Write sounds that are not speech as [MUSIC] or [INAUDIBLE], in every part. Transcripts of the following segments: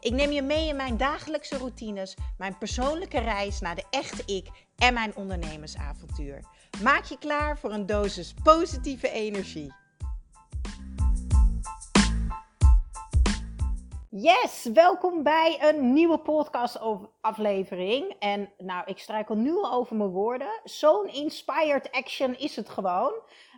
Ik neem je mee in mijn dagelijkse routines, mijn persoonlijke reis naar de echte ik en mijn ondernemersavontuur. Maak je klaar voor een dosis positieve energie. Yes, welkom bij een nieuwe podcast aflevering. En nou, ik struikel nu al over mijn woorden. Zo'n inspired action is het gewoon.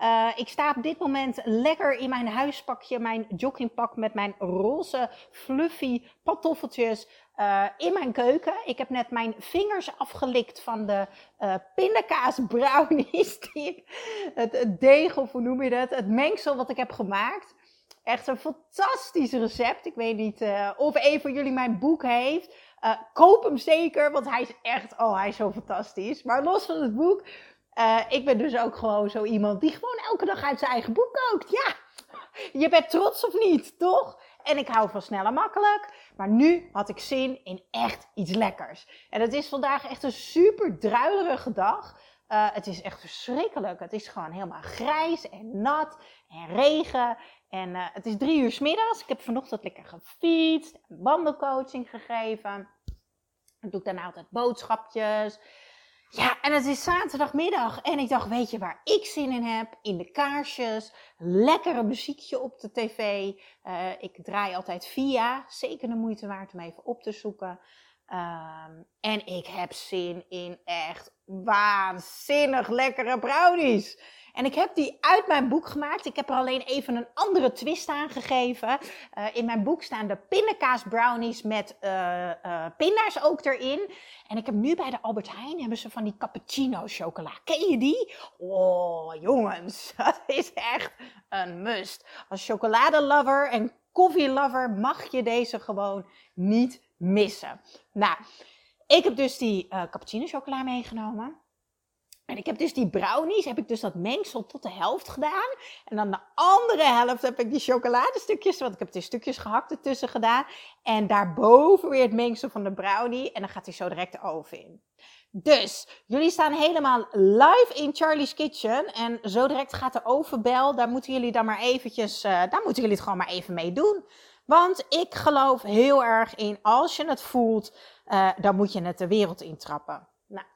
Uh, ik sta op dit moment lekker in mijn huispakje, mijn joggingpak met mijn roze fluffy pantoffeltjes uh, in mijn keuken. Ik heb net mijn vingers afgelikt van de uh, pindakaas brownies. [LAUGHS] Die, het, het deeg, hoe noem je dat? Het mengsel wat ik heb gemaakt. Echt een fantastisch recept. Ik weet niet of een van jullie mijn boek heeft. Koop hem zeker, want hij is echt, oh, hij is zo fantastisch. Maar los van het boek, uh, ik ben dus ook gewoon zo iemand die gewoon elke dag uit zijn eigen boek kookt. Ja, je bent trots of niet, toch? En ik hou van snel en makkelijk. Maar nu had ik zin in echt iets lekkers. En het is vandaag echt een super druilerige dag. Uh, het is echt verschrikkelijk. Het is gewoon helemaal grijs en nat en regen. En uh, het is drie uur middags. Ik heb vanochtend lekker gefietst, wandelcoaching gegeven. Dan doe ik daarna altijd boodschapjes. Ja, en het is zaterdagmiddag en ik dacht, weet je waar ik zin in heb? In de kaarsjes, lekkere muziekje op de tv. Uh, ik draai altijd via, zeker de moeite waard om even op te zoeken. Um, en ik heb zin in echt waanzinnig lekkere brownies. En ik heb die uit mijn boek gemaakt. Ik heb er alleen even een andere twist aan gegeven. Uh, in mijn boek staan de pindakaas brownies met uh, pinda's ook erin. En ik heb nu bij de Albert Heijn hebben ze van die cappuccino chocola. Ken je die? Oh, jongens, [LAUGHS] dat is echt een must. Als chocoladelover en koffielover mag je deze gewoon niet missen. Nou, ik heb dus die cappuccino chocola meegenomen. En ik heb dus die brownies, heb ik dus dat mengsel tot de helft gedaan. En dan de andere helft heb ik die chocoladestukjes, want ik heb die stukjes gehakt ertussen gedaan. En daarboven weer het mengsel van de brownie. En dan gaat hij zo direct de oven in. Dus, jullie staan helemaal live in Charlie's Kitchen. En zo direct gaat de ovenbel. Daar moeten jullie dan maar eventjes, uh, daar moeten jullie het gewoon maar even mee doen. Want ik geloof heel erg in, als je het voelt, uh, dan moet je het de wereld intrappen.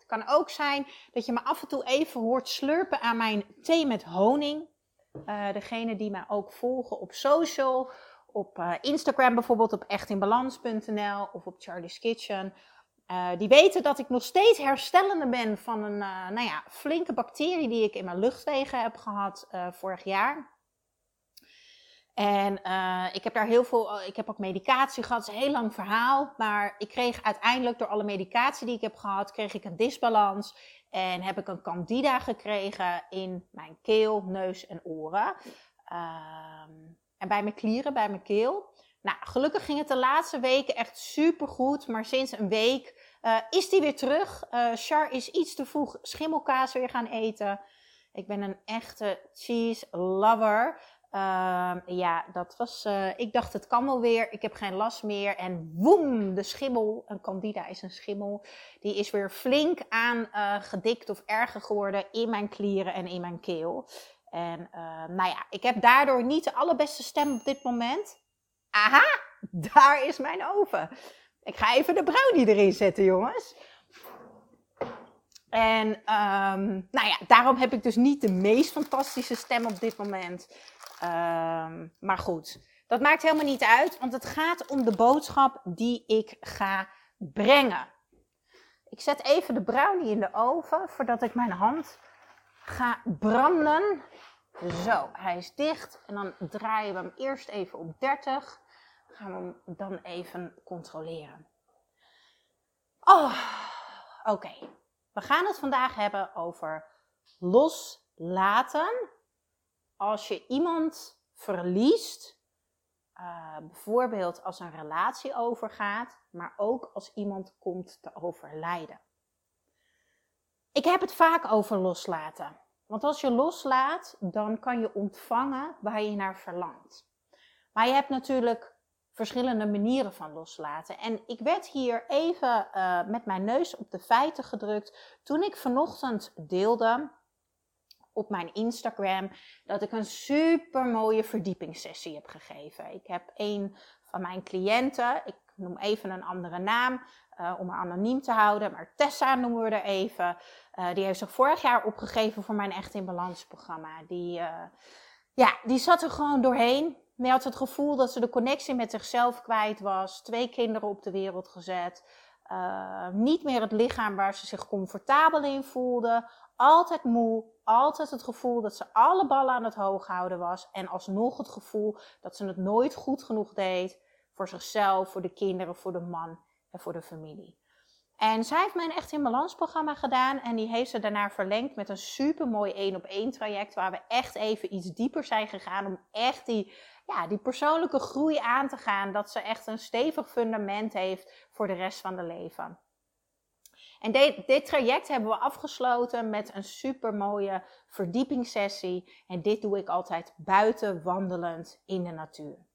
Kan ook zijn dat je me af en toe even hoort slurpen aan mijn thee met honing. Uh, degene die mij ook volgen op social, op uh, Instagram bijvoorbeeld, op echtinbalans.nl of op Charlie's Kitchen. Uh, die weten dat ik nog steeds herstellende ben van een nou ja, flinke bacterie die ik in mijn luchtwegen heb gehad vorig jaar. En uh, ik heb daar heel veel, ik heb ook medicatie gehad, het is een heel lang verhaal. Maar ik kreeg uiteindelijk door alle medicatie die ik heb gehad, kreeg ik een disbalans. En heb ik een candida gekregen in mijn keel, neus en oren. Um, en bij mijn klieren, bij mijn keel. Nou, gelukkig ging het de laatste weken echt super goed. Maar sinds een week uh, is die weer terug. Char is iets te vroeg schimmelkaas weer gaan eten. Ik ben een echte cheese lover. Uh, ja, dat was. Uh, ik dacht, het kan wel weer. Ik heb geen last meer. En woem, de schimmel. Een candida is een schimmel. Die is weer flink aan uh, gedikt of erger geworden in mijn klieren en in mijn keel. En nou ja, ik heb daardoor niet de allerbeste stem op dit moment. Aha, daar is mijn oven. Ik ga even de brownie erin zetten, jongens. En um, nou ja, daarom heb ik dus niet de meest fantastische stem op dit moment. Um, maar goed, dat maakt helemaal niet uit, want het gaat om de boodschap die ik ga brengen. Ik zet even de brownie in de oven voordat ik mijn hand ga branden. Zo, hij is dicht en dan draaien we hem eerst even op 30. Gaan we hem dan even controleren. Oh, oké. We gaan het vandaag hebben over loslaten als je iemand verliest, uh, bijvoorbeeld als een relatie overgaat, maar ook als iemand komt te overlijden. ik heb het vaak over loslaten. Want als je loslaat, dan kan je ontvangen waar je naar verlangt. Maar je hebt natuurlijk verschillende manieren van loslaten. En ik werd hier even uh, met mijn neus op de feiten gedrukt toen ik vanochtend deelde op mijn Instagram dat ik een super mooie verdiepingssessie heb gegeven. Ik heb een van mijn cliënten, ik noem even een andere naam uh, om haar anoniem te houden, maar Tessa noemen we er even. Uh, die heeft zich vorig jaar opgegeven voor mijn Echt in Balans programma. Die, uh, ja, die zat er gewoon doorheen. Die had het gevoel dat ze de connectie met zichzelf kwijt was. Twee kinderen op de wereld gezet. niet meer het lichaam waar ze zich comfortabel in voelde. Altijd moe. Altijd het gevoel dat ze alle ballen aan het hoog houden was. En alsnog het gevoel dat ze het nooit goed genoeg deed. Voor zichzelf, voor de kinderen, voor de man en voor de familie. En zij heeft mijn Echt in Balans programma gedaan. En die heeft ze daarna verlengd met een super mooi één op één traject. Waar we echt even iets dieper zijn gegaan. Om echt die, ja, die persoonlijke groei aan te gaan. Dat ze echt een stevig fundament heeft voor de rest van de leven. En dit, dit traject hebben we afgesloten met een super mooie verdiepingssessie. En dit doe ik altijd buiten wandelend in de natuur.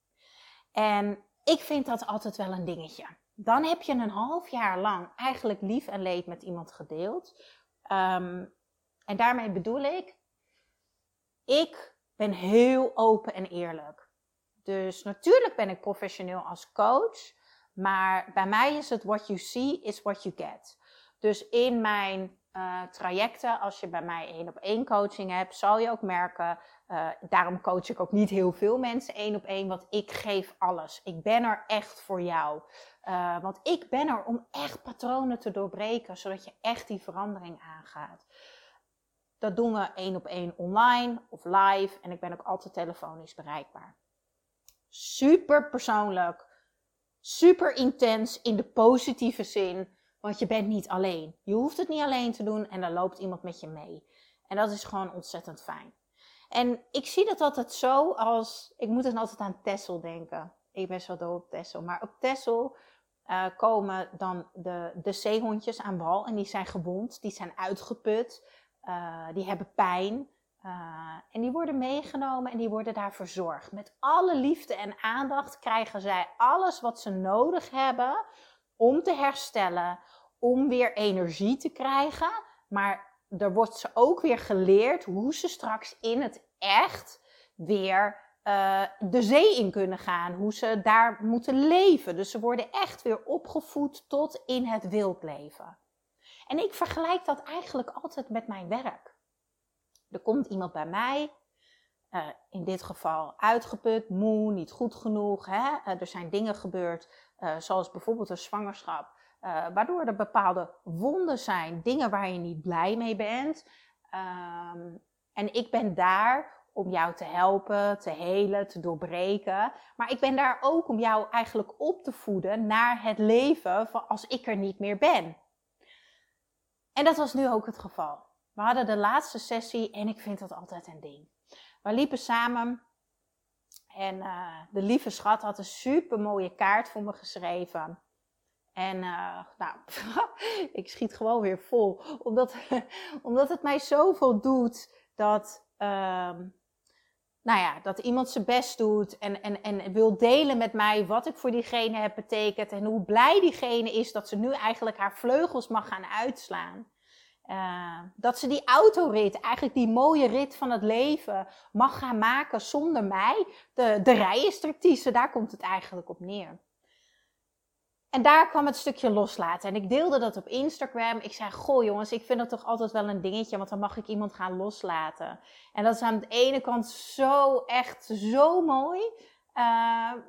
En ik vind dat altijd wel een dingetje. Dan heb je een half jaar lang eigenlijk lief en leed met iemand gedeeld. Um, en daarmee bedoel ik, ik ben heel open en eerlijk. Dus natuurlijk ben ik professioneel als coach, maar bij mij is het what you see is what you get. Dus in mijn uh, trajecten, als je bij mij één op één coaching hebt, zal je ook merken. Uh, daarom coach ik ook niet heel veel mensen één op één, want ik geef alles. Ik ben er echt voor jou. Uh, want ik ben er om echt patronen te doorbreken, zodat je echt die verandering aangaat. Dat doen we één op één online of live en ik ben ook altijd telefonisch bereikbaar. Super persoonlijk, super intens in de positieve zin. Want je bent niet alleen. Je hoeft het niet alleen te doen en dan loopt iemand met je mee. En dat is gewoon ontzettend fijn. En ik zie dat altijd zo als, ik moet dan altijd aan Tessel denken. Ik ben zo dol op Tessel. Maar op Tessel uh, komen dan de, de zeehondjes aan wal en die zijn gewond, die zijn uitgeput, uh, die hebben pijn. Uh, en die worden meegenomen en die worden daar verzorgd. Met alle liefde en aandacht krijgen zij alles wat ze nodig hebben om te herstellen, om weer energie te krijgen. Maar er wordt ze ook weer geleerd hoe ze straks in het echt weer uh, de zee in kunnen gaan. Hoe ze daar moeten leven. Dus ze worden echt weer opgevoed tot in het wildleven. En ik vergelijk dat eigenlijk altijd met mijn werk. Er komt iemand bij mij, uh, in dit geval uitgeput, moe, niet goed genoeg. Hè? Uh, er zijn dingen gebeurd uh, zoals bijvoorbeeld een zwangerschap, uh, waardoor er bepaalde wonden zijn, dingen waar je niet blij mee bent. Um, en ik ben daar om jou te helpen, te helen, te doorbreken. Maar ik ben daar ook om jou eigenlijk op te voeden naar het leven van als ik er niet meer ben. En dat was nu ook het geval. We hadden de laatste sessie en ik vind dat altijd een ding. We liepen samen en uh, de lieve schat had een super mooie kaart voor me geschreven. En uh, nou, [LAUGHS] ik schiet gewoon weer vol. Omdat, [LAUGHS] omdat het mij zoveel doet dat, uh, nou ja, dat iemand zijn best doet en, en, en wil delen met mij wat ik voor diegene heb betekend. En hoe blij diegene is dat ze nu eigenlijk haar vleugels mag gaan uitslaan. Uh, dat ze die autorit, eigenlijk die mooie rit van het leven, mag gaan maken zonder mij. De, de rijinstructrice, daar komt het eigenlijk op neer. En daar kwam het stukje loslaten. En ik deelde dat op Instagram. Ik zei: Goh, jongens, ik vind dat toch altijd wel een dingetje, want dan mag ik iemand gaan loslaten. En dat is aan de ene kant zo echt zo mooi. Uh,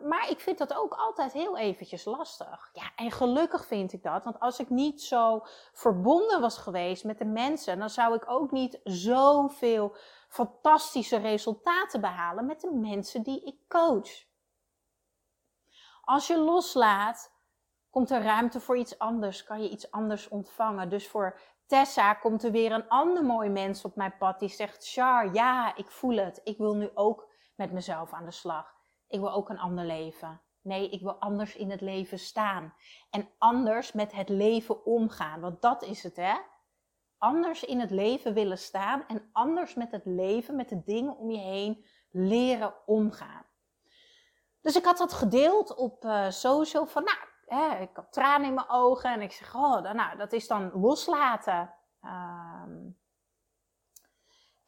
maar ik vind dat ook altijd heel eventjes lastig. Ja, en gelukkig vind ik dat. Want als ik niet zo verbonden was geweest met de mensen, dan zou ik ook niet zoveel fantastische resultaten behalen met de mensen die ik coach. Als je loslaat, komt er ruimte voor iets anders, kan je iets anders ontvangen. Dus voor Tessa komt er weer een ander mooi mens op mijn pad die zegt: Char, ja, ik voel het. Ik wil nu ook met mezelf aan de slag. Ik wil ook een ander leven. Nee, ik wil anders in het leven staan. En anders met het leven omgaan. Want dat is het, hè? anders in het leven willen staan en anders met het leven, met de dingen om je heen leren omgaan. Dus ik had dat gedeeld op uh, social van, nou, hè, ik had tranen in mijn ogen en ik zeg, oh, nou, dat is dan loslaten. Um,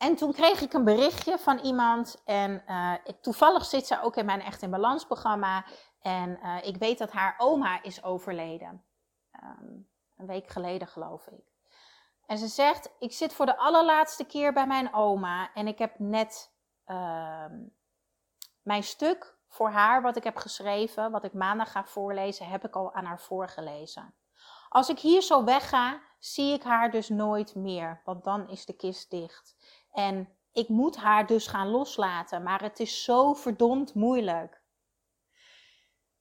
en toen kreeg ik een berichtje van iemand en ik, toevallig zit ze ook in mijn Echt in Balans programma en uh, ik weet dat haar oma is overleden. Um, een week geleden geloof ik. En ze zegt, ik zit voor de allerlaatste keer bij mijn oma en ik heb net uh, mijn stuk voor haar, wat ik heb geschreven, wat ik maandag ga voorlezen, heb ik al aan haar voorgelezen. Als ik hier zo wegga, zie ik haar dus nooit meer, want dan is de kist dicht. En ik moet haar dus gaan loslaten, maar het is zo verdomd moeilijk.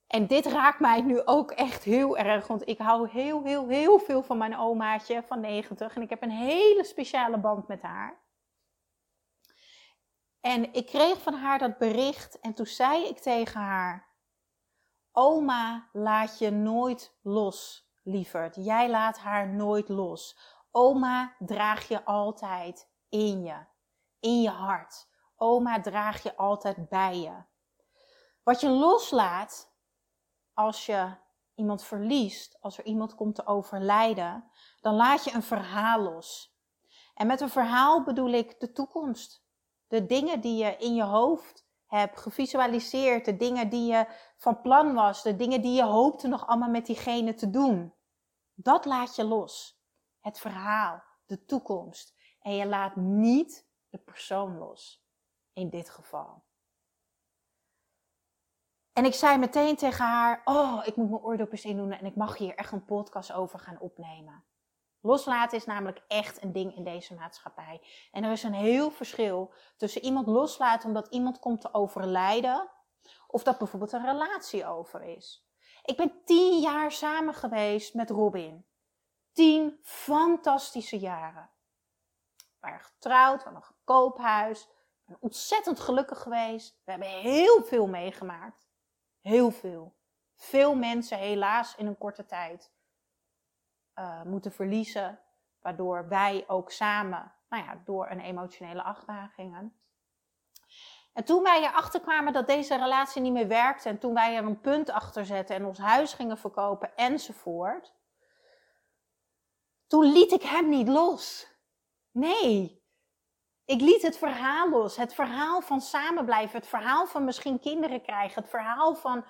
En dit raakt mij nu ook echt heel erg, want ik hou heel, heel, heel veel van mijn omaatje van 90 en ik heb een hele speciale band met haar. En ik kreeg van haar dat bericht en toen zei ik tegen haar: Oma, laat je nooit los, lieverd. Jij laat haar nooit los. Oma draag je altijd in je, in je hart. Oma draag je altijd bij je. Wat je loslaat als je iemand verliest, als er iemand komt te overlijden, dan laat je een verhaal los. En met een verhaal bedoel ik de toekomst. De dingen die je in je hoofd hebt gevisualiseerd, de dingen die je van plan was, de dingen die je hoopte nog allemaal met diegene te doen. Dat laat je los. Het verhaal, de toekomst. En je laat niet de persoon los. In dit geval. En ik zei meteen tegen haar: Oh, ik moet mijn oordopjes in doen en ik mag hier echt een podcast over gaan opnemen. Loslaten is namelijk echt een ding in deze maatschappij. En er is een heel verschil tussen iemand loslaten omdat iemand komt te overlijden, of dat bijvoorbeeld een relatie over is. Ik ben tien jaar samen geweest met Robin. Tien fantastische jaren. We waren getrouwd, we hadden een koophuis. Ik ben ontzettend gelukkig geweest. We hebben heel veel meegemaakt. Heel veel. Veel mensen helaas in een korte tijd uh, moeten verliezen. Waardoor wij ook samen, nou ja, door een emotionele achtbaan gingen. En toen wij erachter kwamen dat deze relatie niet meer werkte. En toen wij er een punt achter zetten en ons huis gingen verkopen enzovoort. Toen liet ik hem niet los. Nee. Ik liet het verhaal los. Het verhaal van samen blijven. Het verhaal van misschien kinderen krijgen. Het verhaal van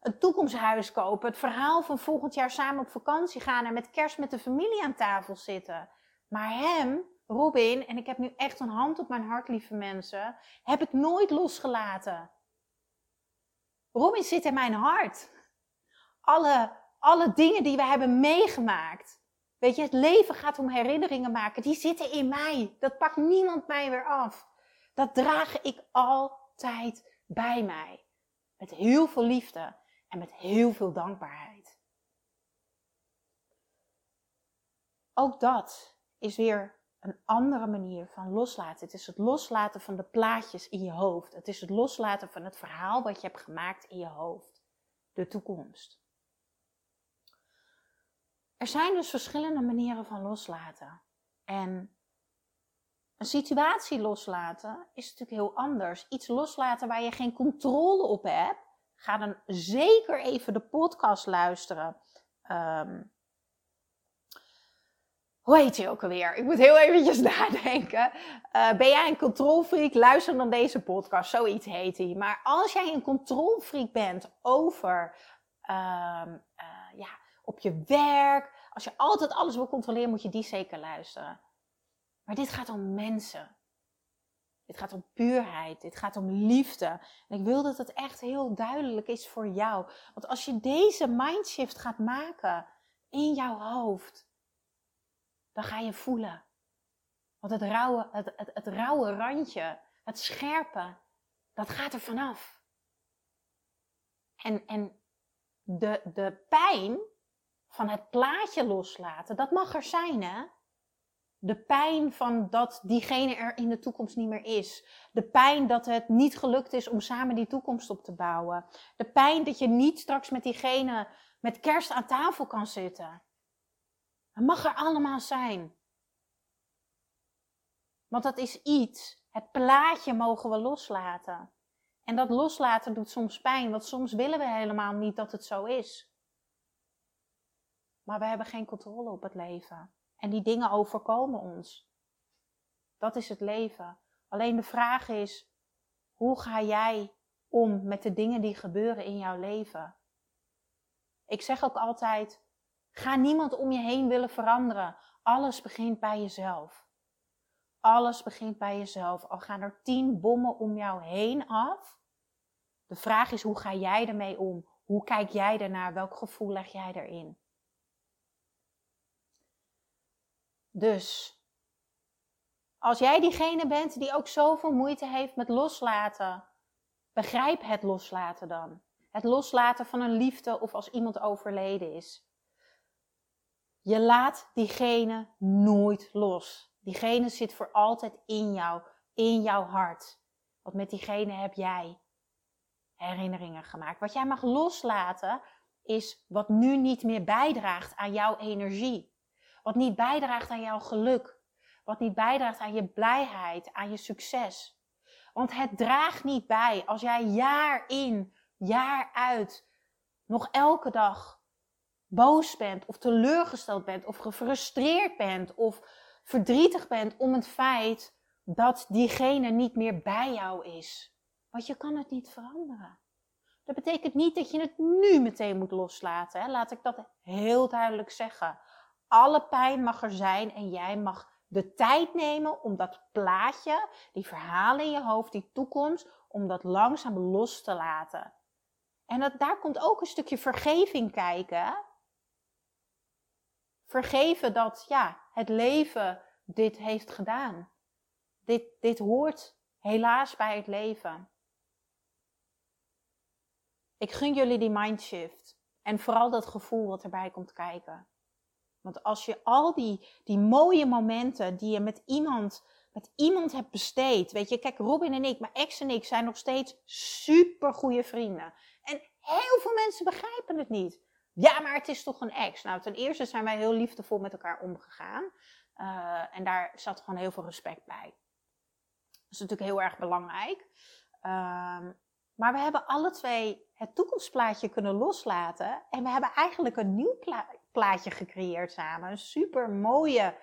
een toekomsthuis kopen. Het verhaal van volgend jaar samen op vakantie gaan en met kerst met de familie aan tafel zitten. Maar hem, Robin, en ik heb nu echt een hand op mijn hart, lieve mensen, heb ik nooit losgelaten. Robin zit in mijn hart. Alle, alle dingen die we hebben meegemaakt. Weet je, het leven gaat om herinneringen maken. Die zitten in mij. Dat pakt niemand mij weer af. Dat draag ik altijd bij mij. Met heel veel liefde en met heel veel dankbaarheid. Ook dat is weer een andere manier van loslaten. Het is het loslaten van de plaatjes in je hoofd. Het is het loslaten van het verhaal wat je hebt gemaakt in je hoofd. De toekomst. Er zijn dus verschillende manieren van loslaten. En een situatie loslaten is natuurlijk heel anders. Iets loslaten waar je geen controle op hebt, ga dan zeker even de podcast luisteren. Um, hoe heet hij ook alweer? Ik moet heel eventjes [LAUGHS] nadenken. Uh, ben jij een controlfreak? Luister dan deze podcast. Zoiets heet hij. Maar als jij een controlfreak bent over um, uh, ja, op je werk, als je altijd alles wil controleren, moet je die zeker luisteren. Maar dit gaat om mensen. Dit gaat om puurheid. Dit gaat om liefde. En ik wil dat het echt heel duidelijk is voor jou. Want als je deze mindshift gaat maken in jouw hoofd, dan ga je voelen. Want het rauwe, het, het, het rauwe randje, het scherpe, dat gaat er vanaf. En, en de, de pijn van het plaatje loslaten, dat mag er zijn, hè? De pijn van dat diegene er in de toekomst niet meer is. De pijn dat het niet gelukt is om samen die toekomst op te bouwen. De pijn dat je niet straks met diegene met kerst aan tafel kan zitten. Dat mag er allemaal zijn. Want dat is iets. Het plaatje mogen we loslaten. En dat loslaten doet soms pijn, want soms willen we helemaal niet dat het zo is. Maar we hebben geen controle op het leven. En die dingen overkomen ons. Dat is het leven. Alleen de vraag is: hoe ga jij om met de dingen die gebeuren in jouw leven? Ik zeg ook altijd: ga niemand om je heen willen veranderen. Alles begint bij jezelf. Alles begint bij jezelf. Al gaan er tien bommen om jou heen af. De vraag is: hoe ga jij ermee om? Hoe kijk jij ernaar? Welk gevoel leg jij erin? Dus, als jij diegene bent die ook zoveel moeite heeft met loslaten, begrijp het loslaten dan. Het loslaten van een liefde of als iemand overleden is. Je laat diegene nooit los. Diegene zit voor altijd in jou, in jouw hart. Want met diegene heb jij herinneringen gemaakt. Wat jij mag loslaten is wat nu niet meer bijdraagt aan jouw energie. Wat niet bijdraagt aan jouw geluk. Wat niet bijdraagt aan je blijheid, aan je succes. Want het draagt niet bij als jij jaar in, jaar uit nog elke dag boos bent of teleurgesteld bent of gefrustreerd bent of verdrietig bent om het feit dat diegene niet meer bij jou is. Want je kan het niet veranderen. Dat betekent niet dat je het nu meteen moet loslaten. Hè? Laat ik dat heel duidelijk zeggen. Alle pijn mag er zijn en jij mag de tijd nemen om dat plaatje, die verhalen in je hoofd, die toekomst, om dat langzaam los te laten. En dat, daar komt ook een stukje vergeving kijken. Vergeven dat ja, het leven dit heeft gedaan. Dit, dit hoort helaas bij het leven. Ik gun jullie die mindshift. En vooral dat gevoel wat erbij komt kijken. Want als je al die, die mooie momenten die je met iemand, met iemand hebt besteed. Weet je, kijk, Robin en ik, mijn ex en ik zijn nog steeds super goede vrienden. En heel veel mensen begrijpen het niet. Ja, maar het is toch een ex? Nou, ten eerste zijn wij heel liefdevol met elkaar omgegaan. Uh, en daar zat gewoon heel veel respect bij. Dat is natuurlijk heel erg belangrijk. Uh, maar we hebben alle twee het toekomstplaatje kunnen loslaten. En we hebben eigenlijk een nieuw plaatje gecreëerd samen. Een super mooie,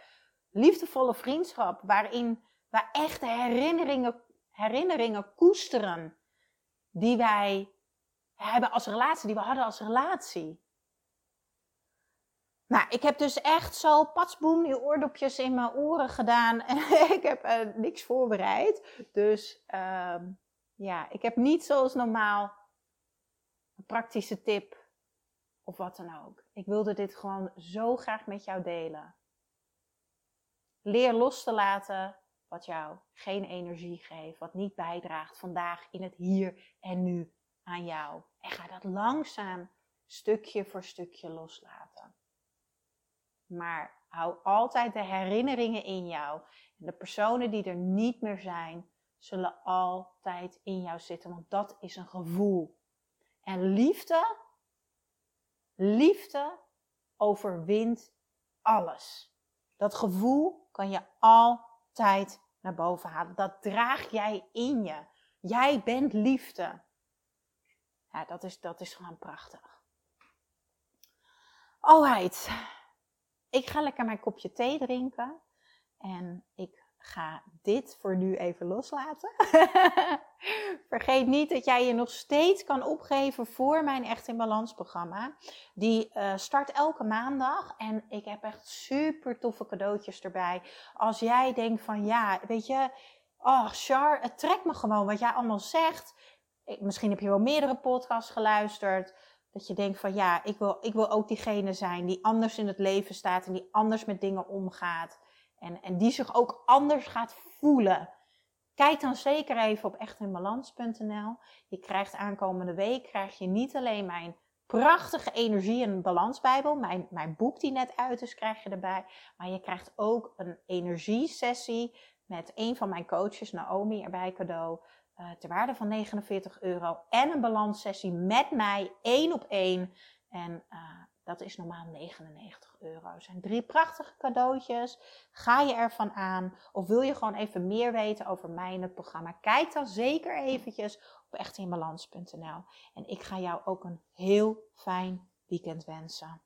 liefdevolle vriendschap. Waarin we echt herinneringen, herinneringen koesteren. Die wij hebben als relatie, die we hadden als relatie. Nou, ik heb dus echt zo patsboem die oordopjes in mijn oren gedaan. [LAUGHS] En ik heb niks voorbereid. Dus uh, ja, ik heb niet zoals normaal een praktische tip of wat dan ook. Ik wilde dit gewoon zo graag met jou delen. Leer los te laten wat jou geen energie geeft, wat niet bijdraagt vandaag in het hier en nu aan jou. En ga dat langzaam stukje voor stukje loslaten. Maar hou altijd de herinneringen in jou. En de personen die er niet meer zijn, zullen altijd in jou zitten, want dat is een gevoel. En liefde, liefde overwint alles. Dat gevoel kan je altijd naar boven halen. Dat draag jij in je. Jij bent liefde. Ja, dat is, dat is gewoon prachtig. Alright. Ik ga lekker mijn kopje thee drinken. En ik ga dit voor nu even loslaten. [LAUGHS] Vergeet niet dat jij je nog steeds kan opgeven voor mijn Echt in Balans programma. Die uh, start elke maandag en ik heb echt super toffe cadeautjes erbij. Als jij denkt van ja, weet je, oh Char, het trekt me gewoon wat jij allemaal zegt. misschien heb je wel meerdere podcasts geluisterd. Dat je denkt van ja, ik wil, ik wil ook diegene zijn die anders in het leven staat en die anders met dingen omgaat. En, en die zich ook anders gaat voelen. Kijk dan zeker even op echtinbalans.nl. Je krijgt aankomende week krijg je niet alleen mijn prachtige energie- en balansbijbel, mijn, mijn boek die net uit is, krijg je erbij. Maar je krijgt ook een energiesessie met een van mijn coaches, Naomi, erbij cadeau. Uh, ter waarde van 49 euro. En een balanssessie met mij, één op één. En uh, Dat is normaal 99 euro. Zijn drie prachtige cadeautjes. Ga je ervan aan? Of wil je gewoon even meer weten over mij en het programma? Kijk dan zeker eventjes op echtinbalans.nl. En ik ga jou ook een heel fijn weekend wensen.